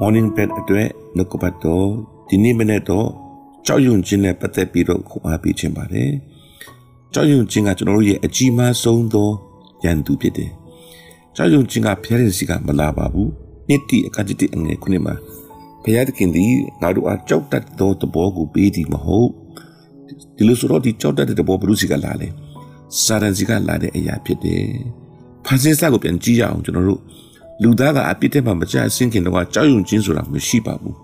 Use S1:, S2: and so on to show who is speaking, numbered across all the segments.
S1: morning pet အတွက်နှုတ်ကပတ်တော်ဒီနေ့မနေ့တော့ကြောက်ရွံ့ခြင်းနဲ့ပတ်သက်ပြီးတော့ခွန်အားပေးခြင်းပါတယ်ကြောက်ရွံ့ခြင်းကကျွန်တော်တို့ရဲ့အကြီးမားဆုံးသောရန်သူဖြစ်တယ်ကြောက်ရွံ့ခြင်းကဖျားတဲ့စီကမလာပါဘူးနှစ်တိအခါတိအငယ်ခုနှစ်မှာဘုရားသခင်သည်ငါတို့အားကြောက်တတ်သောတဘောကိုပေးသည်မဟုတ်ဒီလိုဆိုတော့ဒီကြောက်တတ်တဲ့တဘောဘလူးစီကလာလေစာရန်စီကလာတဲ့အရာဖြစ်တယ်ဖန်ဆင်းစားကိုပြန်ကြည့်ရအောင်ကျွန်တော်တို့ လူသားကအပြစ်ထဲမှာမကြဆင်းခင်တော့ကြောက်ရွံ့ခြင်းဆိုတာမရှိပါဘူး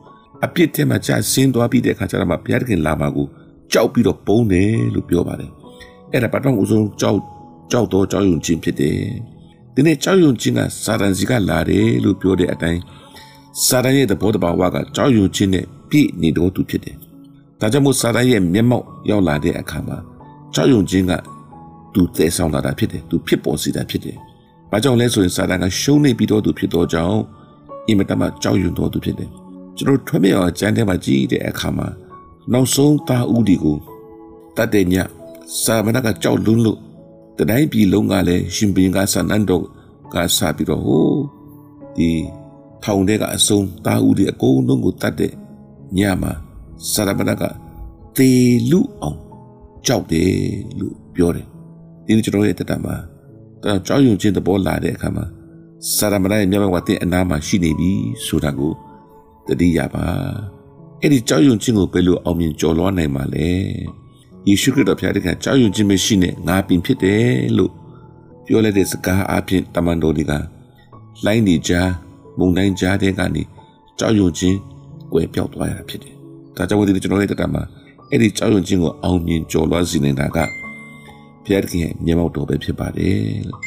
S1: အပြစ်ထဲမှာကြဆင်းသွားပြီးတဲ့အခါကျတော့မှဘုရားသခင်လာပါကိုကြောက်ပြီးတော့ပုံတယ်လို့ပြောပါတယ်အဲ့ဒါဘာတော့ဦးဆုံးကြောက်ကြောက်တော့ကြောက်ရွံ့ခြင်းဖြစ်တယ်ဒီနေ့ကြောက်ရွံ့ခြင်းကစာတန်စီကလာတယ်လို့ပြောတဲ့အတိုင်းစာတန်ရဲ့သဘောတဘာဝကကြောက်ရွံ့ခြင်းနဲ့ပြည့်နေတော့သူဖြစ်တယ်ဒါကြောင့်မို့စာတန်ရဲ့မျက်မှောက်ရောက်လာတဲ့အခါမှာကြောက်ရွံ့ခြင်းကသူသဲဆောင်လာတာဖြစ်တယ်သူဖြစ်ပေါ်စေတာဖြစ်တယ် ဘာကြောင့်လဲဆိုရင်စာတန်ကရှုံးနေပြီးတော့သူဖြစ်တော့ကြောင်းအင်မတန်မှကြောက်ရွံ့တော့သူဖြစ်တယ်ကျွန်တော်ထွေးမြောင်ကျမ်းထဲမှာကြည့်တဲ့အခါမှာနောက်ဆုံးသားဦးဒီကိုတတ်တဲ့ညစာမနကကြောက်လွန်းလို့တတိုင်းပြည်လုံးကလည်းရှင်ဘင်ကဆန်နန်တော့ကစားပြီးတော့ဟိုဒီထောင်ထဲကအစုံသားဦးဒီအကုန်လုံးကိုတတ်တဲ့ညမှာစာရမဏကတေလူအောင်ကြောက်တယ်လို့ပြောတယ်ဒီနေ့ကျွန်တော်ရဲ့တက်တာမှာတော့ ကြောက်ရွံ့ခြင်းသဘောလာတဲ့အခါမှာစာရမဏရဲ့မျက်မှောက်ဝတဲ့အနားမှာရှိနေပြီဆိုတာကိုတတိယပါအဲ့ဒီကြောက်ရွံ့ခြင်းကိုဘယ်လိုအောင်မြင်ကျော်လွှားနိုင်မှာလဲယေရှုခရစ်တော်ဖျားတဲ့ကကြောက်ရွံ့ခြင်းမရှိနဲ့ငါပင်ဖြစ်တယ်လို့ပြောလိုက်တဲ့စကားအပြင်တမန်တော်တွေကလိုင်းနေကြမုန်တိုင်းကြားတဲ့ကနေကြောက်ရွံ့ခြင်းကွယ်ပြောက်သွားရတာဖြစ်တယ်။ဒါကြောင့်ဒီကျွန်တော်ရဲ့တက်မှာအဲ့ဒီကြောက်ရွံ့ခြင်းကိုအောင်မြင်ကျော်လွှားစေနေတာက ဖျားတဲ့ခင်ရဲ့မျက်မှောက်တော်ပဲဖြစ်ပါတယ်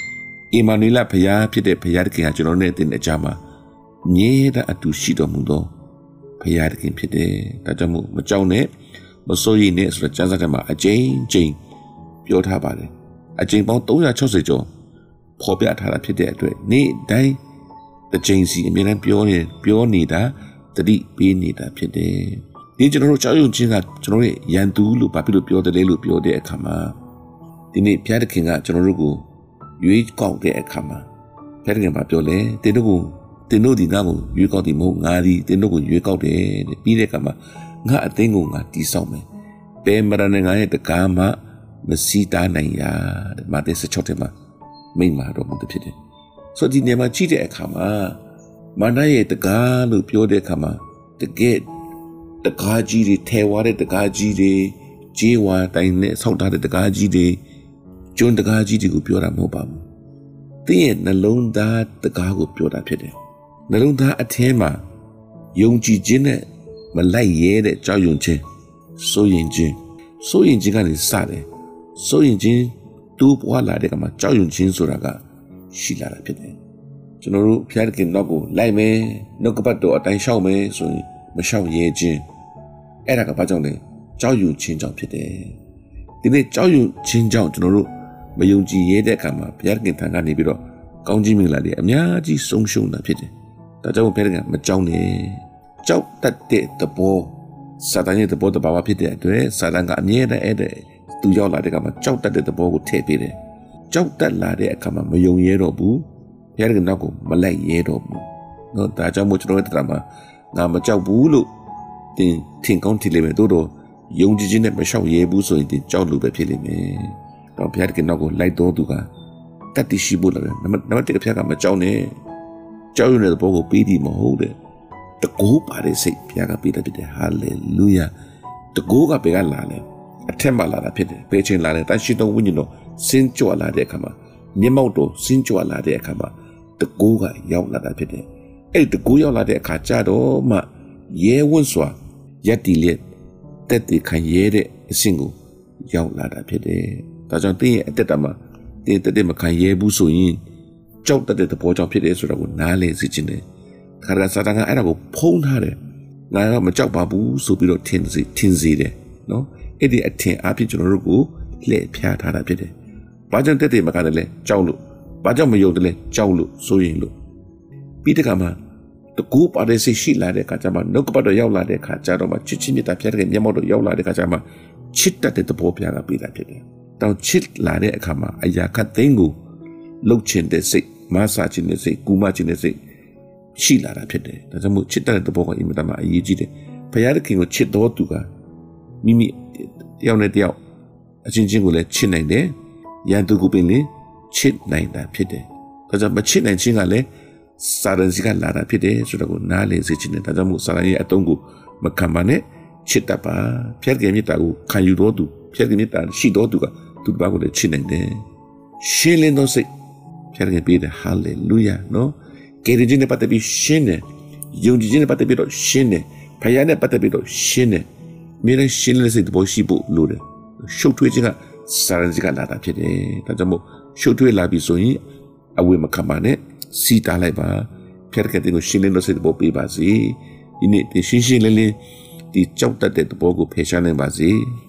S1: ။အီမာနွေလဖျားဖြစ်တဲ့ဖျားတဲ့ခင်ကကျွန်တော်နဲ့တင်တဲ့အကြမှာမြဲတဲ့အတူရှိတော်မူသောဖရာသခင်ဖြစ်တယ်။ဒါကြောင့်မို့မကြောက်နဲ့မစိုးရိမ်နဲ့ဆိုတော့ကျမ်းစာထဲမှာအကျဉ်းချင်းပြောထားပါတယ်။အကျဉ်းပေါင်း360ကျော်ဖော်ပြထားတာဖြစ်တဲ့အတွက်နေ့တိုင်းအကျဉ်းစီအမြဲတမ်းပြောနေပြောနေတာတတိပေးနေတာဖြစ်တယ်။ဒီကျွန်တော်တို့ကြောက်ရွံ့ခြင်းကကျွန်တော်ရဲ့ရန်သူလို့ဘာဖြစ်လို့ပြောတယ်လို့ပြောတဲ့အခါမှာ ဒီနေ့ဘုရားသခင်ကကျွန်တော်တို့ကိုရွေးကောက်တဲ့အခါမှာဘုရားသခင်ကပြောလဲတင်းတို့ကိုတင်တို့ဒီငါ့ကိုရွေးကောက်တယ်မဟုတ်ငါဒီတင်တို့ကိုရွေးကောက်တယ်တဲ့ပြီးတဲ့အခါမှာငါအသိကိုငါတီးဆောင်မယ်ဘယ်မရနဲ့ငါရဲ့တကားမှမစီတားနိုင်ရတဲ့မာသဲ16ထဲမှာမိန့်မာတော်မူတဲ့ဖြစ်တယ်ဆိုဒီနေရာမှာကြည့်တဲ့အခါမှာမာနရဲ့တကားလို့ပြောတဲ့အခါမှာတကယ်တကားကြီးတွေထဲဝါတဲ့တကားကြီးတွေဂျေးဝါတိုင်းနဲ့ဆောက်ထားတဲ့တကားကြီးတွေ ကျွန်းတကားကြီးတွေကိုပြောတာမဟုတ်ပါဘူး။တင်းရဲ့နှလုံးသားတကားကိုပြောတာဖြစ်တယ်နှလုံးသားအထဲမှာယုံကြည်ခြင်းနဲ့မလိုက်ရဲတဲ့ကြောက်ရွံ့ခြင်းစိုးရင်ခြင်းစိုးရင်ခြင်းကနေစတယ်စိုးရင်ခြင်းတူပွားလာတဲ့ကမှာကြောက်ရွံ့ခြင်းဆိုတာကရှိလာတာဖြစ်တယ်ကျွန်တော်တို့ဖျားခင်တော့ကိုလိုက်မယ်နှုတ်ကပတ်တော်အတိုင်းရှောက်မယ်ဆိုရင်မရှောက်ရဲခြင်းအဲ့ဒါကဘာကြောင့်လဲကြောက်ရွံ့ခြင်းကြောင့်ဖြစ်တယ်ဒီနေ့ကြောက်ရွံ့ခြင်းကြောင့်ကျွန်တော်တို့ မယုံကြည်ရဲတဲ့အခါမှာဘုရားခင်ထံကနေပြီးတော့ကောင်းကြီးမင်္ဂလာတွေအများကြီးဆုံးရှုံးတာဖြစ်တယ်ဒါကြောင့်ဘုရားကမကြောက်နဲ့ကြောက်တတ်တဲ့သဘောစာတန်ရဲ့သဘောတဘာဝဖြစ်တဲ့အတွက်စာတန်ကအမြဲတမ်းအဲ့တဲ့သူရောက်လာတဲ့အခါမှာကြောက်တတ်တဲ့သဘောကိုထည့်ပေးတယ်ကြောက်တတ်လာတဲ့အခါမှာမယုံရဲတော့ဘူးဘုရားကနောက်ကိုမလိုက်ရဲတော့ဘူးနော်ဒါကြောင့်မို့ကျွန်တော်တို့တရားမှာငါမကြောက်ဘူးလို့တင်ထင်ကောင်းထင်လိမ့်မယ်တို့တော့ယုံကြည်ခြင်းနဲ့မလျှောက်ရဲဘူးဆိုရင်တင်ကြောက်လို့ပဲဖြစ်လိမ့်မယ် တော့ဘုရားကနောက်ကိုလိုက်တော်သူကတတ်တရှိဖို့လည်းနံပါတ်1ကဘုရားကမကြောက်နဲ့ကြောက်ရွံ့တဲ့ဘောကိုပေးသည်မဟုတ်တဲ့တကိုးပါတဲ့စိတ်ဘုရားကပေးတယ်ဖြစ်တယ်ဟာလေလုယာတကိုးကဘယ်ကလာလဲအထက်မှာလာတာဖြစ်တယ်ဘယ်ချိန်လာလဲတန်ရှိတော်ဝိညာဉ်တော်စင်းကြွလာတဲ့အခါမှာမျက်မှောက်တော်စင်းကြွလာတဲ့အခါမှာတကိုးကရောက်လာတာဖြစ်တယ်အဲ့ဒီတကိုးရောက်လာတဲ့အခါကျတော့မှရဲဝန့်စွာယက်တီလက်တက်တည်ခံရဲတဲ့အဆင့်ကိုရောက်လာတာဖြစ်တယ် ဒါကြောင့်တင်းရဲ့အတက်တာမှာတင်းတက်တဲ့မခံရဲဘူးဆိုရင်ကြောက်တတ်တဲ့သဘောကြောင့်ဖြစ်တယ်ဆိုတာကိုနားလည်စေခြင်းနဲ့ခါရစာတန်ကအဲ့ဒါကိုဖုံးထားတယ်ငါကမကြောက်ပါဘူးဆိုပြီးတော့ထင်စေထင်စေတယ်နော်အဲ့ဒီအထင်အဖြစ်ကျွန်တော်တို့ကိုလှည့်ဖျားထားတာဖြစ်တယ်ဘာကြောင့်တက်တယ်မကတယ်လဲကြောက်လို့ဘာကြောင့်မယုံတယ်လဲကြောက်လို့စိုးရင်လို့ပြီးတဲ့ကမှာတကူပါတဲ့စိတ်ရှိလာတဲ့အခါကျမှနှုတ်ကပတ်တော်ရောက်လာတဲ့အခါကျတော့မှချစ်ချင်းမြတ်တာဖျားတဲ့မျက်မှောက်တော်ရောက်လာတဲ့အခါကျမှချစ်တတ်တဲ့သဘောပြားကပေးတာဖြစ်တယ် တောင်ချစ်လာတဲ့အခါမှာအရာခတ်သိန်းကိုလှုပ်ချင်တဲ့စိတ်မဆာခြင်းနဲ့စိတ်ကူမခြင်းနဲ့စိတ်ရှိလာတာဖြစ်တယ်ဒါကြောင့်မို့ချစ်တဲ့သဘောကအင်မတန်မှအရေးကြီးတယ်ဘုရားသခင်ကိုချစ်တော်သူကမိမိတယောက်နဲ့တယောက်အချင်းချင်းကိုလည်းချစ်နိုင်တယ်ရန်သူကိုပင်လည်းချစ်နိုင်တာဖြစ်တယ်ဒါကြောင့်မချစ်နိုင်ခြင်းကလည်းစာရန်စီကလာတာဖြစ်တယ်ဆိုတော့ကိုနားလည်စေချင်တယ်ဒါကြောင့်မို့စာရန်ရဲ့အတုံးကိုမခံပါနဲ့ချစ်တတ်ပါဖျက်ခင်မြတ်တာကိုခံယူတော်သူဖျက်ခင်မြတ်တာရှိတော်သူက သူတစ်ပါးကိုလည်းချစ်နိုင်တယ်ရှင်းလင်းသောစိတ်ဖျက်ခင်ပေးတယ်ဟာလေလုယာနော်ကယ်တင်ခြင်းနဲ့ပတ်သက်ပြီးရှင်းတယ်ယုံကြည်ခြင်းနဲ့ပတ်သက်ပြီးတော့ရှင်းတယ်ဖခင်နဲ့ပတ်သက်ပြီးတော့ရှင်းတယ်မြေနဲ့ရှင်းလင်းစိတ်တဘောရှိဖို့လိုတယ်ရှုပ်ထွေးခြင်းကစာရန်စီကလာတာဖြစ်တယ်ဒါကြောင့်မို့ရှုပ်ထွေးလာပြီဆိုရင်အဝေမခံပါနဲ့စီတားလိုက်ပါဖျက်ခင်ကိုရှင်းလင်းသောစိတ်တဘောပေးပါစေဒီနေ့ဒီရှင်းရှင်းလင်းလင်းဒီကြောက်တတ်တဲ့သဘောကိုဖယ်ရှားနိုင်ပါစေ။